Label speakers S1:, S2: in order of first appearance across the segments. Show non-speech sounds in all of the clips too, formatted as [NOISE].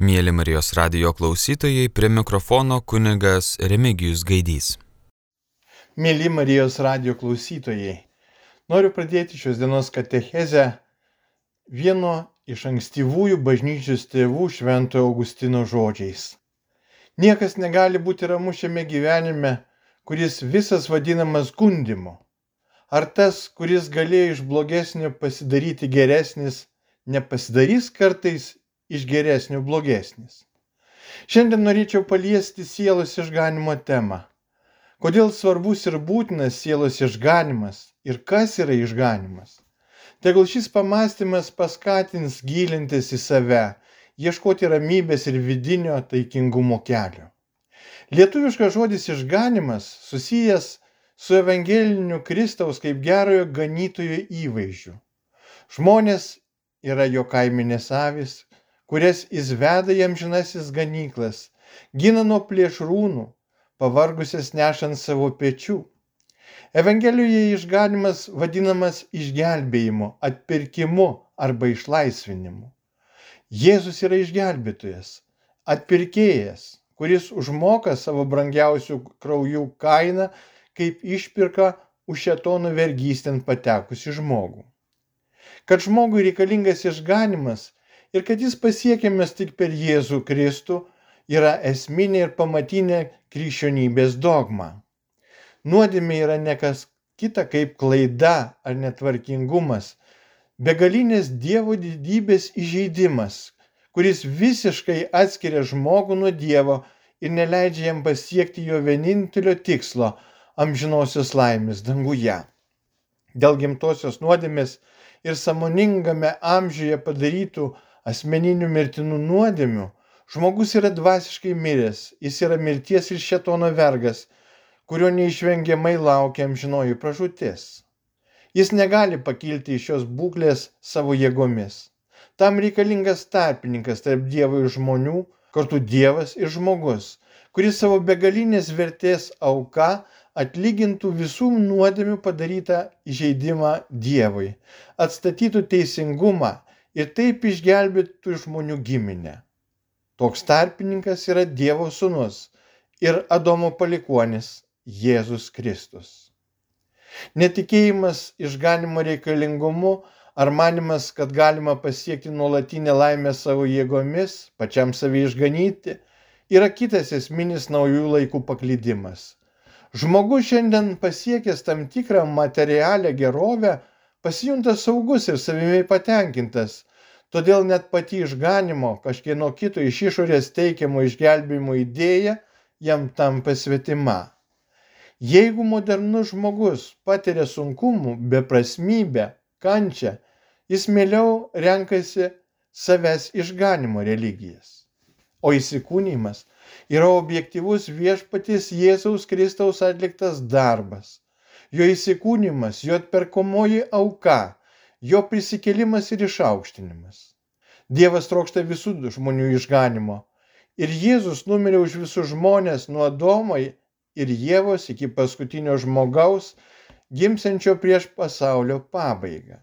S1: Mėly Marijos radio klausytojai, prie mikrofono kunigas Remigijus Gaidys.
S2: Mėly Marijos radio klausytojai, noriu pradėti šios dienos katechezę vieno iš ankstyvųjų bažnyčios tėvų Šventojo Augustino žodžiais. Niekas negali būti ramu šiame gyvenime, kuris visas vadinamas gundimu. Ar tas, kuris galėjo iš blogesnio pasidaryti geresnis, nepasidarys kartais iš geresnio blogesnis. Šiandien norėčiau paliesti sielos išganimo temą. Kodėl svarbus ir būtinas sielos išganimas ir kas yra išganimas? Tegul šis pamastymas paskatins gilintis į save, ieškoti ramybės ir vidinio taikingumo kelio. Lietuviškas žodis išganimas susijęs su evangeliniu Kristaus kaip gerojo ganytojo įvaizdžiu. Žmonės yra jo kaiminės avis, kurias jis veda į amžinasis ganyklas, gina nuo plėšrūnų, pavargusias nešant savo pečių. Evangelijoje išganimas vadinamas išgelbėjimu, atpirkimu arba išlaisvinimu. Jėzus yra išgelbėtojas, atpirkėjas, kuris užmoka savo brangiausių kraujų kainą kaip išpirka už šetonų vergystę patekusi žmogų. Kad žmogui reikalingas išganimas, ir kad jis pasiekiamas tik per Jėzų Kristų yra esminė ir pamatinė krikščionybės dogma. Nuodėmė yra nekas kita kaip klaida ar netvarkingumas, begalinės Dievo didybės įžeidimas, kuris visiškai atskiria žmogų nuo Dievo ir neleidžia jam pasiekti jo vienintelio tikslo - amžinosios laimės danguje. Dėl gimtosios nuodėmės ir samoningame amžiuje padarytų asmeninių mirtinų nuodėmių, žmogus yra dvasiškai miręs, jis yra mirties ir šetono vergas, kurio neišvengiamai laukia amžinoji pražūtis. Jis negali pakilti iš šios būklės savo jėgomis. Tam reikalingas tarpininkas tarp Dievo ir žmonių, kartu Dievas ir žmogus, kuris savo begalinės vertės auka atlygintų visų nuodėmių padarytą įžeidimą Dievui, atstatytų teisingumą ir taip išgelbėtų žmonių giminę. Toks tarpininkas yra Dievo sūnus ir Adomo palikuonis Jėzus Kristus. Netikėjimas išganimo reikalingumu ar manimas, kad galima pasiekti nuolatinę laimę savo jėgomis, pačiam save išganyti, yra kitas esminis naujų laikų paklydimas. Žmogus šiandien pasiekęs tam tikrą materialę gerovę pasijunta saugus ir savimi patenkintas, todėl net pati išganimo kažkieno kito iš išorės teikiamo išgelbėjimo idėja jam tampa svetima. Jeigu modernus žmogus patiria sunkumų, beprasmybę, kančią, jis mieliau renkasi savęs išganimo religijas. O įsikūnymas yra objektivus viešpaties Jėzaus Kristaus atliktas darbas jo įsikūnymas, jo atperkomoji auka, jo prisikėlimas ir išaukštinimas. Dievas trokšta visų žmonių išganimo. Ir Jėzus numirė už visus žmonės nuo Adomai ir Jėvos iki paskutinio žmogaus, gimsenčio prieš pasaulio pabaigą.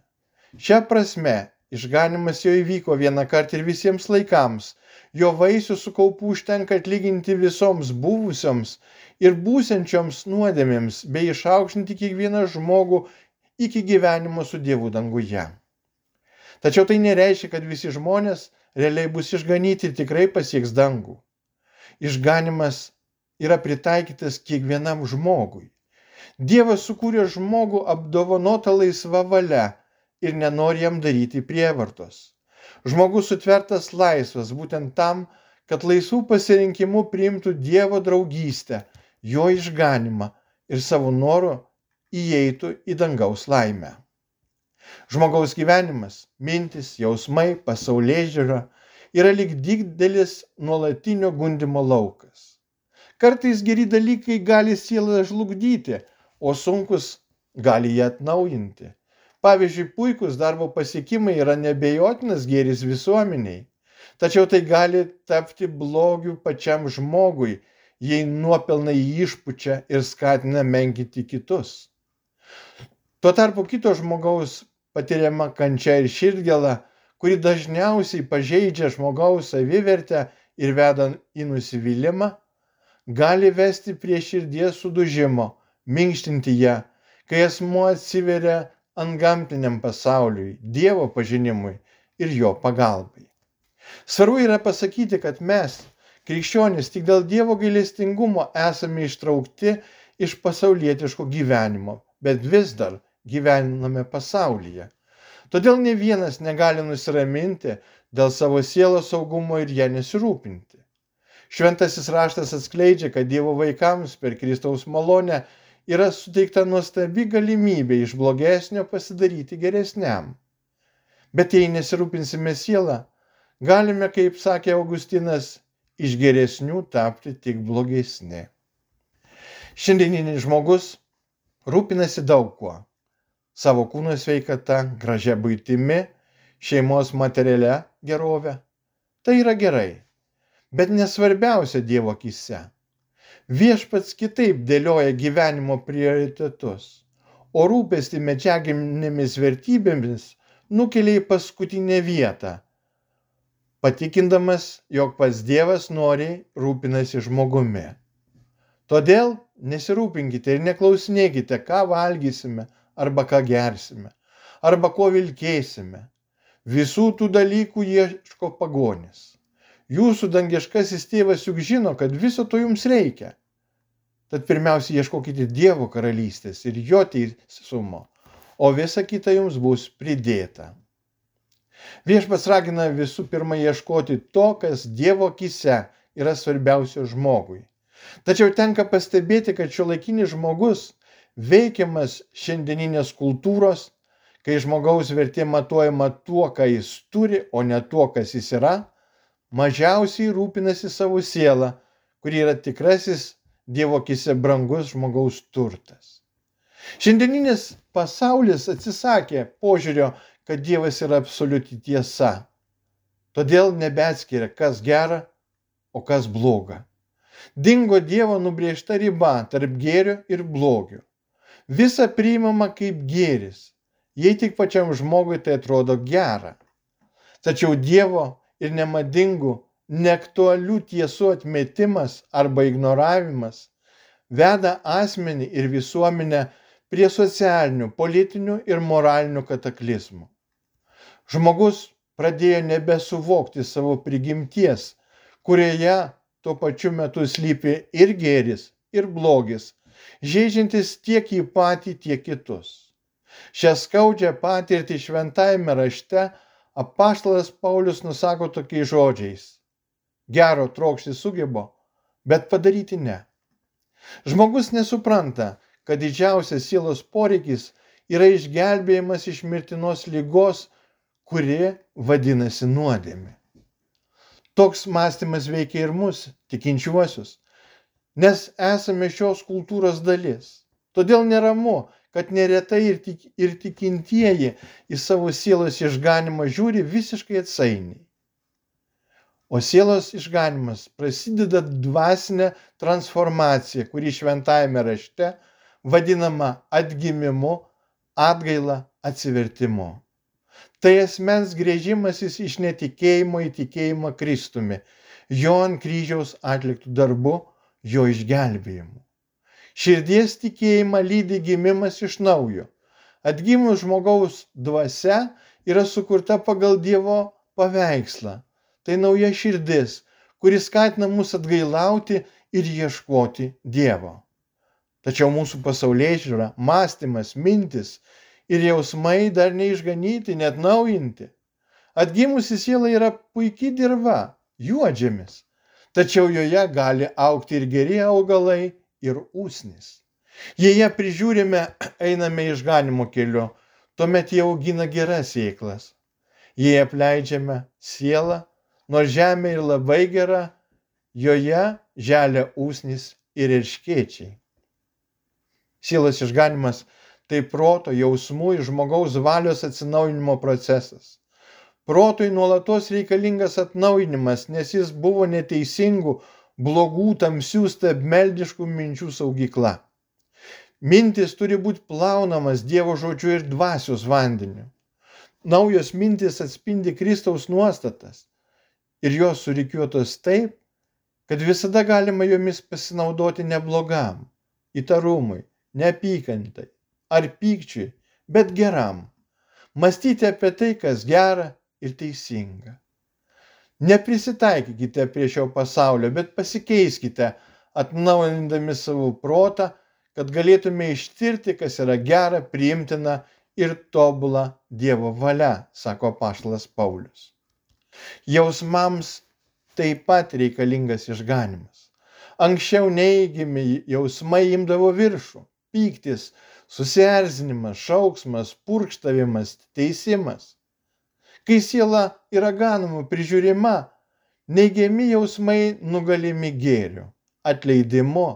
S2: Šią prasme išganimas jau įvyko vieną kartą ir visiems laikams. Jo vaisių su kaupu užtenka atlyginti visoms buvusioms ir būsiančioms nuodėmėms, bei išaukštinti kiekvieną žmogų iki gyvenimo su Dievu danguje. Tačiau tai nereiškia, kad visi žmonės realiai bus išganyti ir tikrai pasieks dangų. Išganimas yra pritaikytas kiekvienam žmogui. Dievas sukūrė žmogų apdovanotą laisvą valią ir nenori jam daryti prievartos. Žmogus sutvertas laisvas būtent tam, kad laisvų pasirinkimų priimtų Dievo draugystę jo išganimą ir savo noru įeitų į dangaus laimę. Žmogaus gyvenimas, mintis, jausmai, pasaulyje žiūra yra lyg didelis nuolatinio gundimo laukas. Kartais geri dalykai gali sielą žlugdyti, o sunkus gali ją atnaujinti. Pavyzdžiui, puikus darbo pasiekimai yra nebejotinas gėris visuomeniai, tačiau tai gali tapti blogiu pačiam žmogui jei nuopelnai jį išpučia ir skatina menkinti kitus. Tuo tarpu kito žmogaus patiriama kančia ir širdgėla, kuri dažniausiai pažeidžia žmogaus savivertę ir veda į nusivylimą, gali vesti prie širdies sudužimo, minkštinti ją, kai asmuo atsiveria antgamtiniam pasauliui, Dievo pažinimui ir jo pagalbai. Svarbu yra pasakyti, kad mes, krikščionys, tik dėl Dievo gailestingumo esame ištraukti iš pasaulietiško gyvenimo, bet vis dar gyvename pasaulyje. Todėl ne vienas negali nusiraminti dėl savo sielos saugumo ir ją nesirūpinti. Šventasis raštas atskleidžia, kad Dievo vaikams per Kristaus malonę yra suteikta nuostabi galimybė iš blogesnio pasidaryti geresniam. Bet jei nesirūpinsime sielą, galime, kaip sakė Augustinas, iš geresnių tapti tik blogesni. Šiandieninis žmogus rūpinasi daug kuo savo kūno sveikata, gražia būtimi, šeimos materialia gerove. Tai yra gerai, bet nesvarbiausia Dievo akise. Viešpats kitaip dėlioja gyvenimo prioritetus, o rūpesti medžiaginėmis vertybėmis nukelia į paskutinę vietą, patikindamas, jog pats Dievas noriai rūpinasi žmogumi. Todėl nesirūpinkite ir neklausinėkite, ką valgysime, arba ką gersime, arba ko vilkėsime. Visų tų dalykų ieško pagonis. Jūsų dangiškasis tėvas juk žino, kad viso to jums reikia. Tad pirmiausia ieškokite Dievo karalystės ir jo teisumo, o visa kita jums bus pridėta. Viešpas ragina visų pirma ieškoti to, kas Dievo akise yra svarbiausia žmogui. Tačiau tenka pastebėti, kad šio laikinis žmogus veikiamas šiandieninės kultūros, kai žmogaus vertė matuojama tuo, ką jis turi, o ne tuo, kas jis yra, mažiausiai rūpinasi savo sielą, kuri yra tikrasis Dievo akise brangus žmogaus turtas. Šiandieninis pasaulis atsisakė požiūrio, kad Dievas yra absoliuti tiesa. Todėl nebeatskiria, kas gera, o kas bloga. Dingo Dievo nubriežta riba tarp gėrio ir blogio visa priimama kaip gėris, jei tik pačiam žmogui tai atrodo gera. Tačiau Dievo ir nemadingų, neaktualių tiesų atmetimas arba ignoravimas veda asmenį ir visuomenę prie socialinių, politinių ir moralinių kataklizmų. Žmogus pradėjo nebesuvokti savo prigimties, kurioje tuo pačiu metu slypi ir gėris, ir blogis, žaidžiantis tiek jį patį, tiek kitus. Šią skaudžią patirtį šventajame rašte apaštalas Paulius nusako tokiais žodžiais. Gero trokšti sugebo, bet padaryti ne. Žmogus nesupranta, kad didžiausias sielos poreikis yra išgelbėjimas iš mirtinos lygos, kuri vadinasi nuodėmi. Toks mąstymas veikia ir mus, tikinčiuosius, nes esame šios kultūros dalis. Todėl neramu, kad neretai ir, tik, ir tikintieji į savo sielos išganimą žiūri visiškai atsainiai. O sielos išganimas prasideda dvasinė transformacija, kuri šventajame rašte vadinama atgimimu, atgaila, atsivertimu. Tai asmens grėžimasis iš netikėjimo į tikėjimą Kristumi, jo ant kryžiaus atliktų darbų jo išgelbėjimu. Širdies tikėjimą lydi gimimas iš naujo. Atgimus žmogaus dvasia yra sukurta pagal Dievo paveikslą. Tai nauja širdis, kuris skatina mus atgailauti ir ieškoti Dievo. Tačiau mūsų pasaulyje žiūra, mąstymas, mintis ir jausmai dar neišganyti, net naujinti. Atgimusi siela yra puikiai dirba, juodžemis tačiau joje gali aukti ir geri augalai, ir usnis. Jei ją prižiūrime, [CLEARS THROAT] einame išganimo keliu, tuomet jie augina geras sėklas. Jei apleidžiame sielą, nors žemė ir labai gera, joje želia usnis ir irškiečiai. Sielos išganimas tai proto, jausmų ir žmogaus valios atsinaujinimo procesas. Protui nuolatos reikalingas atnaujinimas, nes jis buvo neteisingų, blogų, tamsių, stabmeldiškų minčių saugykla. Mintis turi būti plaunamas Dievo žodžiu ir dvasios vandeniu. naujos mintis atspindi Kristaus nuostatas ir jos surikiuotos taip, kad visada galima jomis pasinaudoti neblogam, įtarumui, neapykantai ar pykčiui, bet geram. Mąstyti apie tai, kas gera ir teisinga. Neprisitaikykite prie šio pasaulio, bet pasikeiskite, atnaujindami savo protą, kad galėtume ištirti, kas yra gera, priimtina ir tobula Dievo valia, sako Paštas Paulius. Jausmams taip pat reikalingas išganimas. Anksčiau neįgimi jausmai imdavo viršų - pyktis, susierzinimas, šauksmas, purkštavimas, teisimas. Kai siela yra ganama, prižiūrima, neigiami jausmai nugalimi gėriu, atleidimu,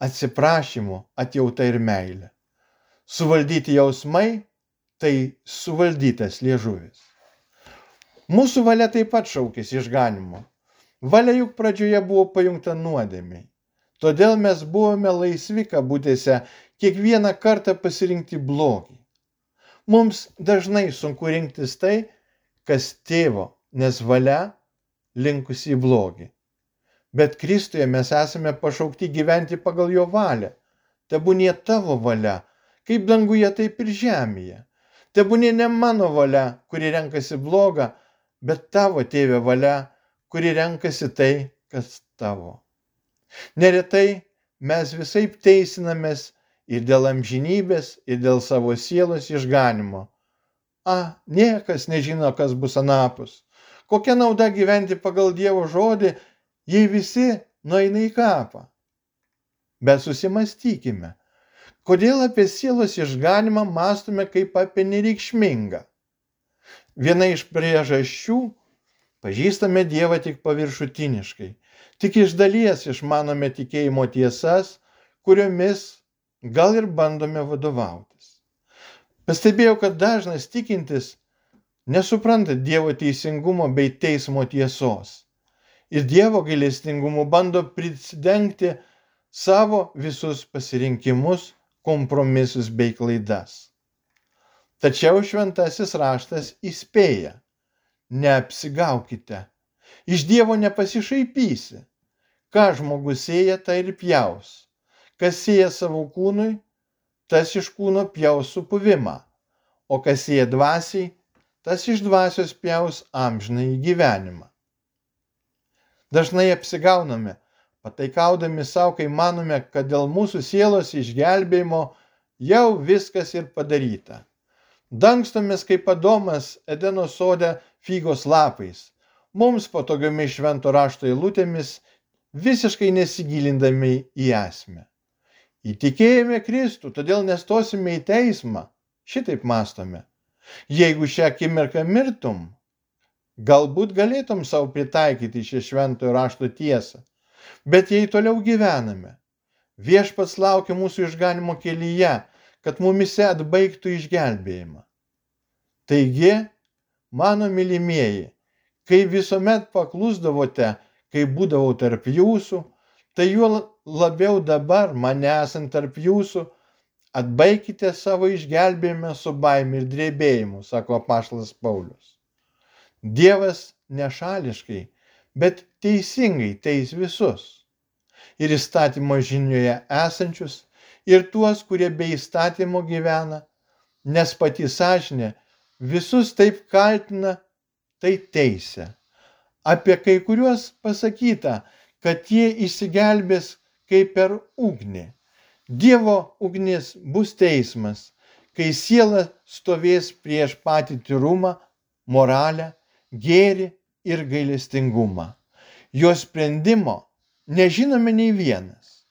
S2: atsiprašymu, atjauta ir meilė. Suvaldyti jausmai - tai suvaldytas liežuvis. Mūsų valia taip pat šaukėsi išganimo. Valia juk pradžioje buvo pajungta nuodėmiai. Todėl mes buvome laisvi kabutėse kiekvieną kartą pasirinkti blogį. Mums dažnai sunku rinktis tai, kas tėvo, nes valia linkusi į blogį. Bet Kristuje mes esame pašaukti gyventi pagal jo valią. Tebūnie tavo valia, kaip danguje, taip ir žemėje. Tebūnie ne mano valia, kuri renkasi blogą, bet tavo tėvė valia, kuri renkasi tai, kas tavo. Neretai mes visai teisinamės ir dėl amžinybės, ir dėl savo sielos išganimo. A, niekas nežino, kas bus anapus. Kokia nauda gyventi pagal Dievo žodį, jei visi nueina į kapą? Bet susimastykime, kodėl apie sielos išganimą mąstome kaip apie nereikšmingą. Viena iš priežasčių - pažįstame Dievą tik paviršutiniškai, tik iš dalies išmanome tikėjimo tiesas, kuriomis gal ir bandome vadovautis. Pastebėjau, kad dažnas tikintis nesupranta Dievo teisingumo bei teismo tiesos ir Dievo gailestingumu bando prisidengti savo visus pasirinkimus, kompromisus bei klaidas. Tačiau šventasis raštas įspėja - neapsigaukite. Iš Dievo nepasišaipysi. Ką žmogus sėja, tai ir pjaus. Kas sėja savo kūnui, tas iš kūno pjaus supuvimą. O kas sėja dvasiai, tas iš dvasios pjaus amžinai gyvenimą. Dažnai apsigauname, pataikaudami savo, kai manome, kad dėl mūsų sielos išgelbėjimo jau viskas ir padaryta dangstomės kaip adomas edeno sode figos lapais mums patogiomis švento rašto eilutėmis visiškai nesigilindami į esmę įtikėjome kristų todėl nestosime į teismą. Šitaip mąstome jeigu šią akimirką mirtum galbūt galėtum sau pritaikyti šią šventojo rašto tiesą. Bet jei toliau gyvename viešpats laukia mūsų išganimo kelyje kad mumise atbaigtų išgelbėjimą. Taigi, mano mylimieji, kai visuomet paklusdavote, kai būdavau tarp jūsų, tai juo labiau dabar, mane esant tarp jūsų, atbaikite savo išgelbėjimą su baime ir drebėjimu, sako pašlas Paulius. Dievas nešališkai, bet teisingai teis visus. Ir įstatymo žinioje esančius, ir tuos, kurie be įstatymo gyvena, nes pati sąžinė visus taip kaltina, tai teisė. Apie kai kuriuos pasakyta, kad jie išsigelbės kaip per ugnį. Dievo ugnis bus teismas, kai siela stovės prieš patį tyrumą, moralę, gėrį ir gailestingumą. Jo sprendimo nežinome nei vienas.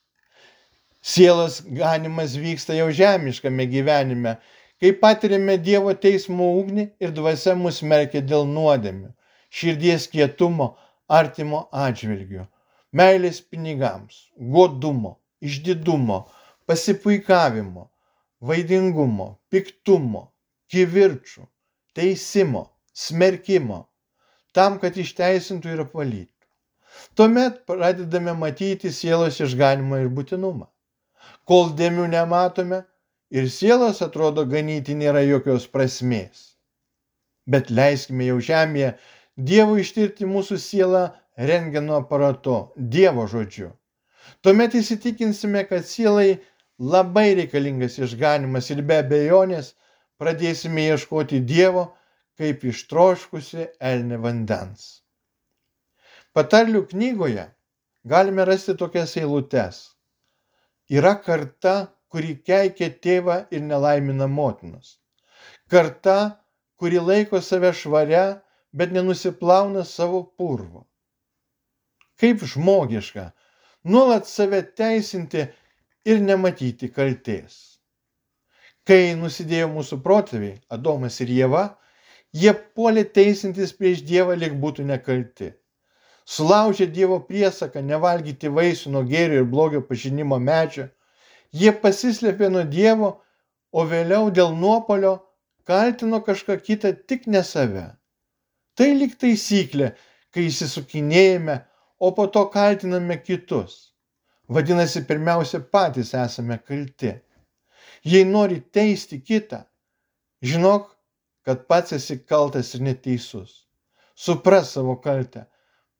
S2: Sielos ganimas vyksta jau žemiškame gyvenime, kai patiriame Dievo teismo ugnį ir dvasia mus merkia dėl nuodėmių, širdies kietumo, artimo atžvilgių, meilės pinigams, godumo, išdidumo, pasipuikavimo, vaidingumo, piktumo, kivirčių, teisimo, smerkimo, tam, kad išteisintų ir apvalytų. Tuomet pradedame matyti sielos išganimą ir būtinumą kol dėmių nematome ir sielos atrodo ganyti nėra jokios prasmės. bet leiskime jau žemėje Dievui ištirti mūsų sielą rengeno aparatu, Dievo žodžiu. Tuomet įsitikinsime, kad sielai labai reikalingas išganimas ir be abejonės pradėsime ieškoti Dievo kaip ištroškusi elne vandens. Patarlių knygoje galime rasti tokias eilutes. Yra karta, kuri keikia tėvą ir nelaimina motinos. Karta, kuri laiko save švaria, bet nenusiplauna savo purvo. Kaip žmogiška nuolat save teisinti ir nematyti kalties. Kai nusidėjo mūsų protėviai, Adomas ir Jėva, jie puolė teisintis prieš Dievą, lik būtų nekalti. Sulaužė Dievo priesaką nevalgyti vaisių nuo gėrio ir blogio pažinimo medžio, jie pasislėpė nuo Dievo, o vėliau dėl nuopolio kaltino kažką kitą tik ne save. Tai lyg taisyklė, kai įsisukinėjame, o po to kaltiname kitus. Vadinasi, pirmiausia, patys esame kalti. Jei nori teisti kitą, žinok, kad pats esi kaltas ir neteisus. Supras savo kaltę.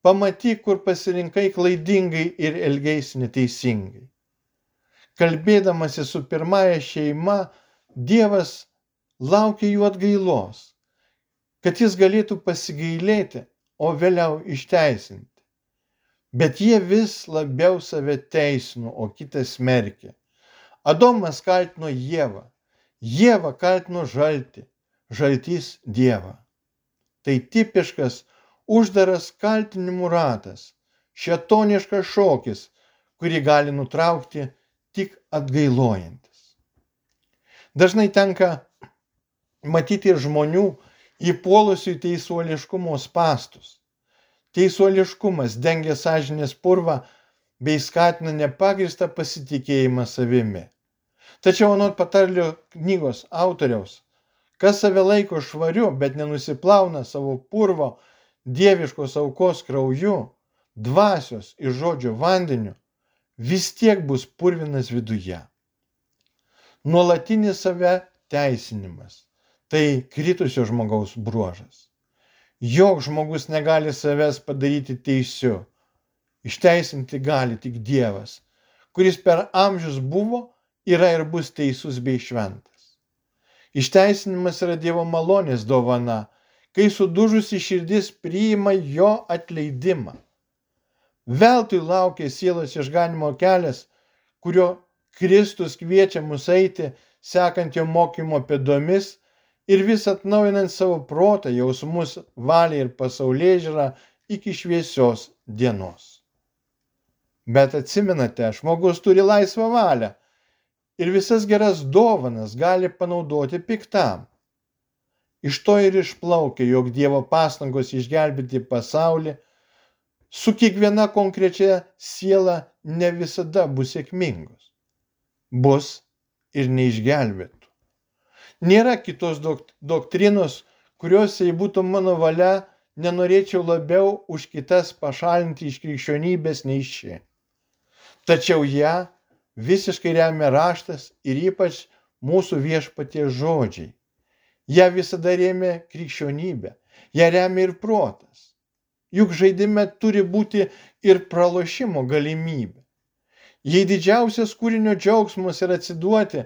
S2: Pamatyk, kur pasirinkai klaidingai ir elgeisi neteisingai. Kalbėdamasi su pirmąja šeima, Dievas laukia jų atgailos, kad jis galėtų pasigailėti, o vėliau išteisinti. Bet jie vis labiau save teisino, o kitas smerkė. Adomas kaltino Jėvą, Jėva kaltino žaltį, žaltys Dievą. Tai tipiškas uždaras kaltinimų ratas, šetoniškas šokis, kurį gali nutraukti tik atgailojantis. Dažnai tenka matyti ir žmonių įpuolusių į teisuoliškumo spastus. Teisuoliškumas dengia sąžinės purvą bei skatina nepagristą pasitikėjimą savimi. Tačiau anot patarlių knygos autoriaus, kas save laiko švariu, bet nenusiplauna savo purvo dieviškos aukos krauju, dvasios ir žodžio vandeniu, vis tiek bus purvinas viduje. Nuolatinis save teisinimas tai kritusio žmogaus bruožas. Joks žmogus negali savęs padaryti teisiu. Išteisinti gali tik Dievas, kuris per amžius buvo, yra ir bus teisus bei šventas. Išteisinimas yra Dievo malonės dovana, kai sudužusi širdis priima jo atleidimą. Veltui laukia sielos išganimo kelias, kurio Kristus kviečia mus eiti, sekant jo mokymo pėdomis ir vis atnaujinant savo protą, jausmus, valią ir pasaulyje žiūrą iki šviesios dienos. Bet atsimenate, žmogus turi laisvą valią ir visas geras dovanas gali panaudoti piktam. Iš to ir išplaukia, jog Dievo pastangos išgelbėti pasaulį su kiekviena konkrečia siela ne visada bus sėkmingos. Bus ir neišgelbėt nėra kitos doktrinos, kurios, jei būtų mano valia, nenorėčiau labiau už kitas pašalinti iš krikščionybės nei ši. Tačiau ją visiškai remia raštas ir ypač mūsų viešpatie žodžiai. Ja visada rėmė krikščionybė, ją remia ir protas. Juk žaidime turi būti ir pralošimo galimybė. Jei didžiausias kūrinio džiaugsmas yra atsiduoti,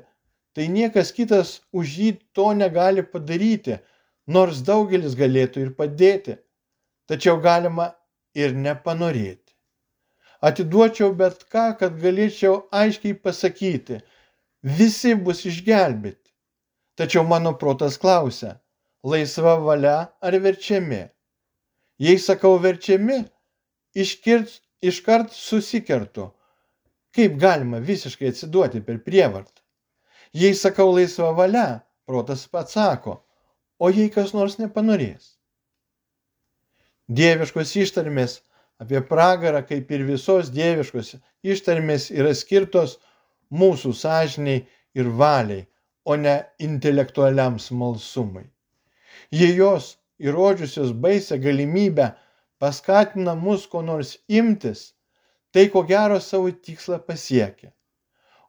S2: tai niekas kitas už jį to negali padaryti, nors daugelis galėtų ir padėti, tačiau galima ir nepanorėti. Atiduočiau bet ką, kad galėčiau aiškiai pasakyti, visi bus išgelbėti. Tačiau mano protas klausia, laisva valia ar verčiami? Jei sakau verčiami, iškirt, iškart susikertu, kaip galima visiškai atsiduoti per prievartą. Jei sakau laisva valia, protas pats sako, o jei kas nors nepanorės. Dieviškos ištarmės apie pragarą, kaip ir visos dieviškos ištarmės, yra skirtos mūsų sąžiniai ir valiai, o ne intelektualiam smalsumui. Jei jos įrodžiusios baisę galimybę paskatina mus ko nors imtis, tai ko gero savo tikslą pasiekia.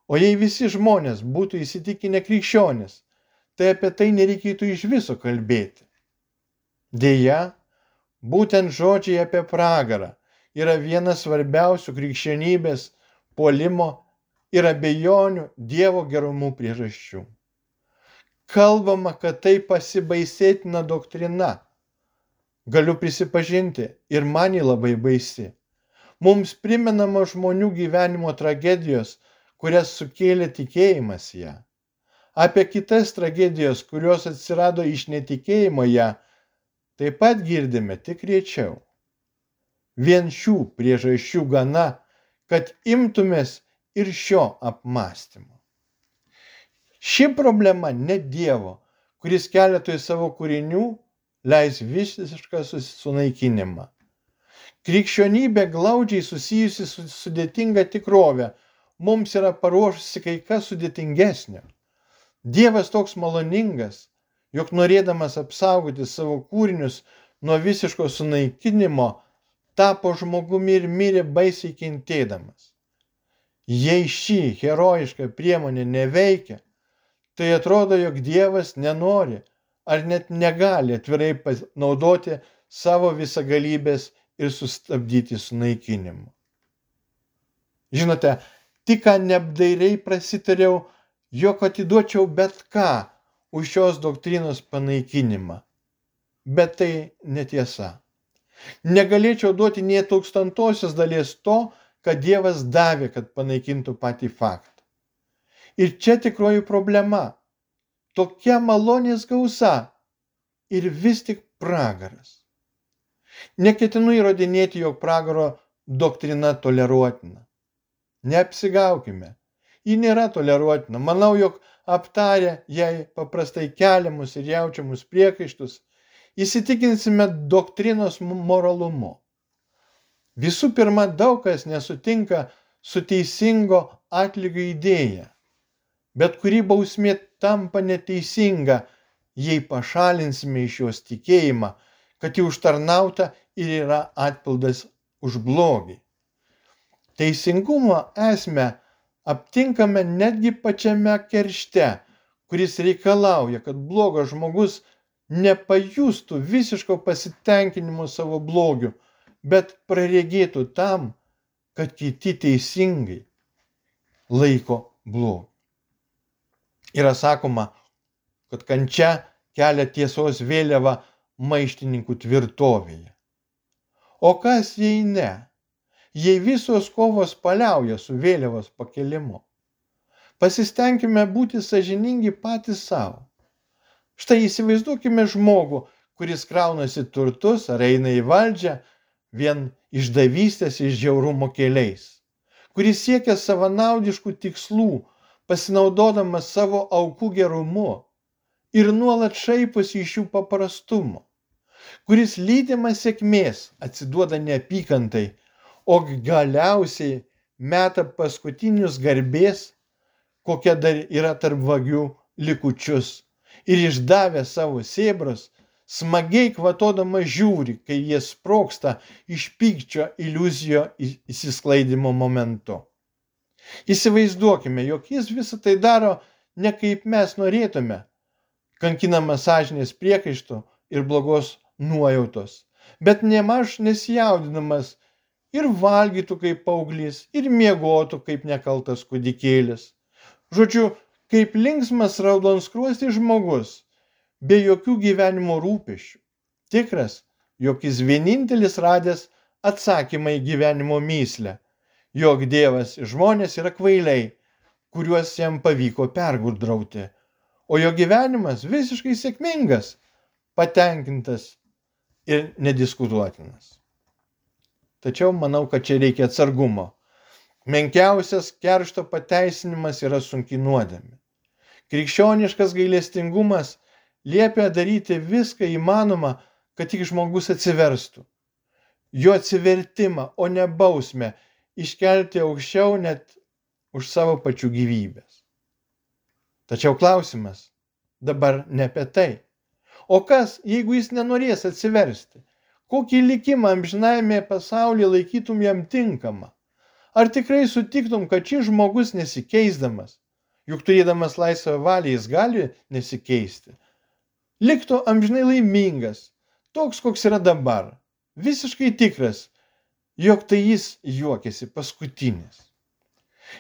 S2: O jei visi žmonės būtų įsitikinę krikščionis, tai apie tai nereikėtų iš viso kalbėti. Deja, būtent žodžiai apie pragarą yra vienas svarbiausių krikščionybės puolimo ir abejonių Dievo gerumu priežasčių. Kalbama, kad tai pasibaisėtina doktrina. Galiu prisipažinti, ir man ji labai baisi. Mums primenama žmonių gyvenimo tragedijos, kurias sukėlė tikėjimas ją. Apie kitas tragedijos, kurios atsirado iš netikėjimo ją, taip pat girdime tik riečiau. Vien šių priežasčių gana, kad imtumės ir šio apmąstymo. Ši problema ne Dievo, kuris keletui savo kūrinių leis visišką sunaikinimą. Krikščionybė glaudžiai susijusi su sudėtinga tikrovė, mums yra paruošusi kai kas sudėtingesnio. Dievas toks maloningas, jog norėdamas apsaugoti savo kūrinius nuo visiško sunaikinimo, tapo žmogumi ir mirė baisiai kentėdamas. Jei ši herojiška priemonė neveikia, tai atrodo, jog Dievas nenori ar net negali atvirai panaudoti savo visagalybės ir sustabdyti sunaikinimu. Žinote, tik ką neapdairiai prasitariau, jog atiduočiau bet ką už šios doktrinos panaikinimą. Bet tai netiesa. Negalėčiau duoti nie tūkstantosios dalies to, kad Dievas davė, kad panaikintų patį faktą. Ir čia tikroji problema. Tokia malonės gausa ir vis tik pragaras. Neketinu įrodinėti, jog pragaro doktrina toleruotina. Neapsigaukime. Ji nėra toleruotina. Manau, jog aptarę jai paprastai keliamus ir jaučiamus priekaištus, įsitikinsime doktrinos moralumu. Visų pirma, daug kas nesutinka su teisingo atlygio idėja bet kuri bausmė tampa neteisinga, jei pašalinsime iš jos tikėjimą, kad ji užtarnauta ir yra atpildas už blogį. Teisingumo esmę aptinkame netgi pačiame keršte, kuris reikalauja, kad blogas žmogus nepajustų visiško pasitenkinimo savo blogiu, bet praregėtų tam, kad kiti teisingai laiko blogį. Yra sakoma, kad kančia kelia tiesos vėliavą maištininkų tvirtovėje. O kas jei ne? Jei visos kovos paliauja su vėliavos pakelimu. Pasistengime būti sažiningi patys savo. Štai įsivaizduokime žmogų, kuris kraunasi turtus ar eina į valdžią vien išdavystės iš žiaurumo keliais, kuris siekia savanaudiškų tikslų, pasinaudodamas savo aukų gerumu ir nuolat šaiposi iš jų paprastumo, kuris lydimas sėkmės atsiduoda neapykantai, o galiausiai meta paskutinius garbės, kokia dar yra tarp vagių likučius, ir išdavę savo sėbrus, smagiai kvatodama žiūri, kai jie sproksta iš pykčio iliuzijo įsisklaidimo momentu. Įsivaizduokime, jog jis visą tai daro ne kaip mes norėtume, kankinama sąžinės priekaištų ir blogos nuojautos, bet nemaž nesijaudinamas ir valgytų kaip paauglys, ir miegotų kaip nekaltas kūdikėlis. Žodžiu, kaip linksmas raudonskruostis žmogus, be jokių gyvenimo rūpešių. Tikras, jog jis vienintelis radęs atsakymą į gyvenimo myslę jog Dievas žmonės yra kvailiai, kuriuos jam pavyko pergudrauti, o jo gyvenimas visiškai sėkmingas, patenkintas ir nediskutuotinas. Tačiau manau, kad čia reikia atsargumo. Menkiausias keršto pateisinimas yra sunki nuodėmė. Krikščioniškas gailestingumas liepia daryti viską įmanoma, kad tik žmogus atsiverstų. Jo atsivertimą, o ne bausmę iškelti aukščiau net už savo pačių gyvybės. Tačiau klausimas dabar ne apie tai. O kas, jeigu jis nenorės atsiversti? Kokį likimą amžinajame pasaulyje laikytum jam tinkamą? Ar tikrai sutiktum, kad šis žmogus nesikeisdamas, juk turėdamas laisvą valią jis gali nesikeisti, liktų amžinai laimingas, toks, koks yra dabar, visiškai tikras, jog tai jis juokiasi paskutinis.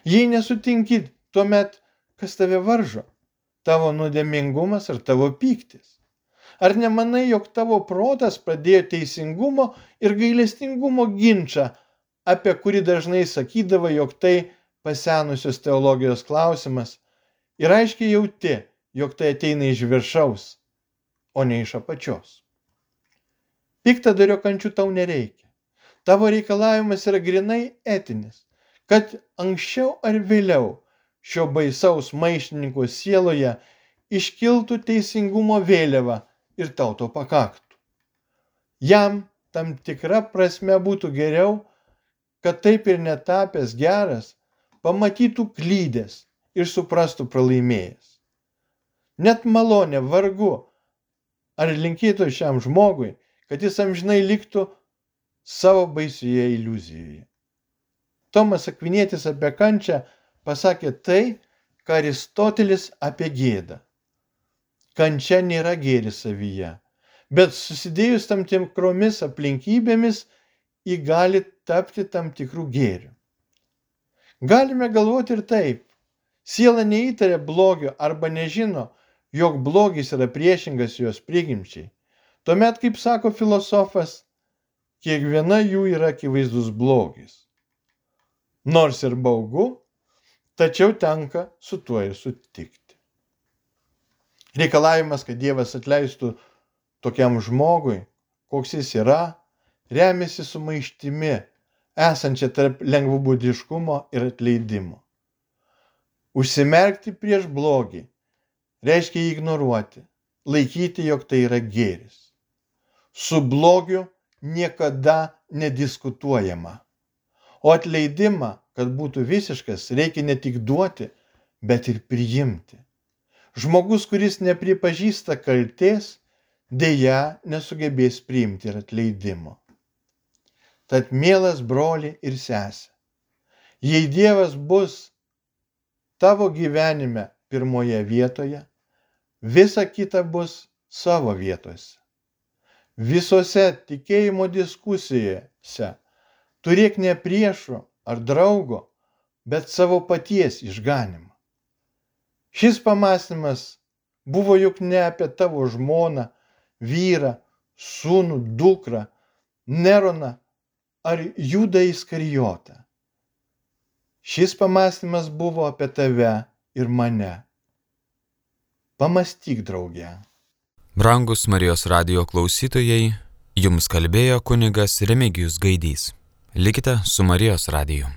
S2: Jei nesutinkit, tuomet kas tave varžo? Tavo nuodėmingumas ar tavo pyktis? Ar nemanai, jog tavo protas pradėjo teisingumo ir gailestingumo ginčą, apie kurį dažnai sakydavo, jog tai pasenusios teologijos klausimas ir aiškiai jauti, jog tai ateina iš viršaus, o ne iš apačios. Piktadario kančių tau nereikia. Tavo reikalavimas yra grinai etinis, kad anksčiau ar vėliau šio baisaus maištininko sieloje iškiltų teisingumo vėliava ir tau to pakaktų. Jam tam tikra prasme būtų geriau, kad taip ir netapęs geras, pamatytų klydęs ir suprastų pralaimėjęs. Net malonė vargu, ar linkėtų šiam žmogui, kad jis amžinai liktų savo baisioje iliuzijoje. Tomas Akvinėtis apie kančią pasakė tai, ką Aristotelis apie gėdą. Kančia nėra gėris savyje, bet susidėjus tam tikromis aplinkybėmis ji gali tapti tam tikrų gėrių. Galime galvoti ir taip. Siela neįtarė blogio arba nežino, jog blogis yra priešingas jos prigimčiai. Tuomet, kaip sako filosofas, kiekviena jų yra akivaizdus blogis. Nors ir baugu, tačiau tenka su tuo ir sutikti. Reikalavimas, kad Dievas atleistų tokiam žmogui, koks jis yra, remiasi sumaištimi, esančia tarp lengvabūdiškumo ir atleidimo. Užsimerkti prieš blogį reiškia jį ignoruoti, laikyti, jog tai yra gėris. Su blogiu niekada nediskutuojama. O atleidimą, kad būtų visiškas, reikia ne tik duoti, bet ir priimti. Žmogus, kuris nepripažįsta kalties, dėja nesugebės priimti ir atleidimo. Tad mielas broli ir sesė, jei Dievas bus tavo gyvenime pirmoje vietoje, visa kita bus savo vietose. Visose tikėjimo diskusijose turėk ne priešo ar draugo, bet savo paties išganimą. Šis pamastymas buvo juk ne apie tavo žmoną, vyrą, sūnų, dukrą, Neroną ar Judą Iskarijotą. Šis pamastymas buvo apie tave ir mane. Pamastyk, drauge.
S1: Brangus Marijos radio klausytojai, jums kalbėjo kunigas Remigijus Gaidys. Likite su Marijos radiju.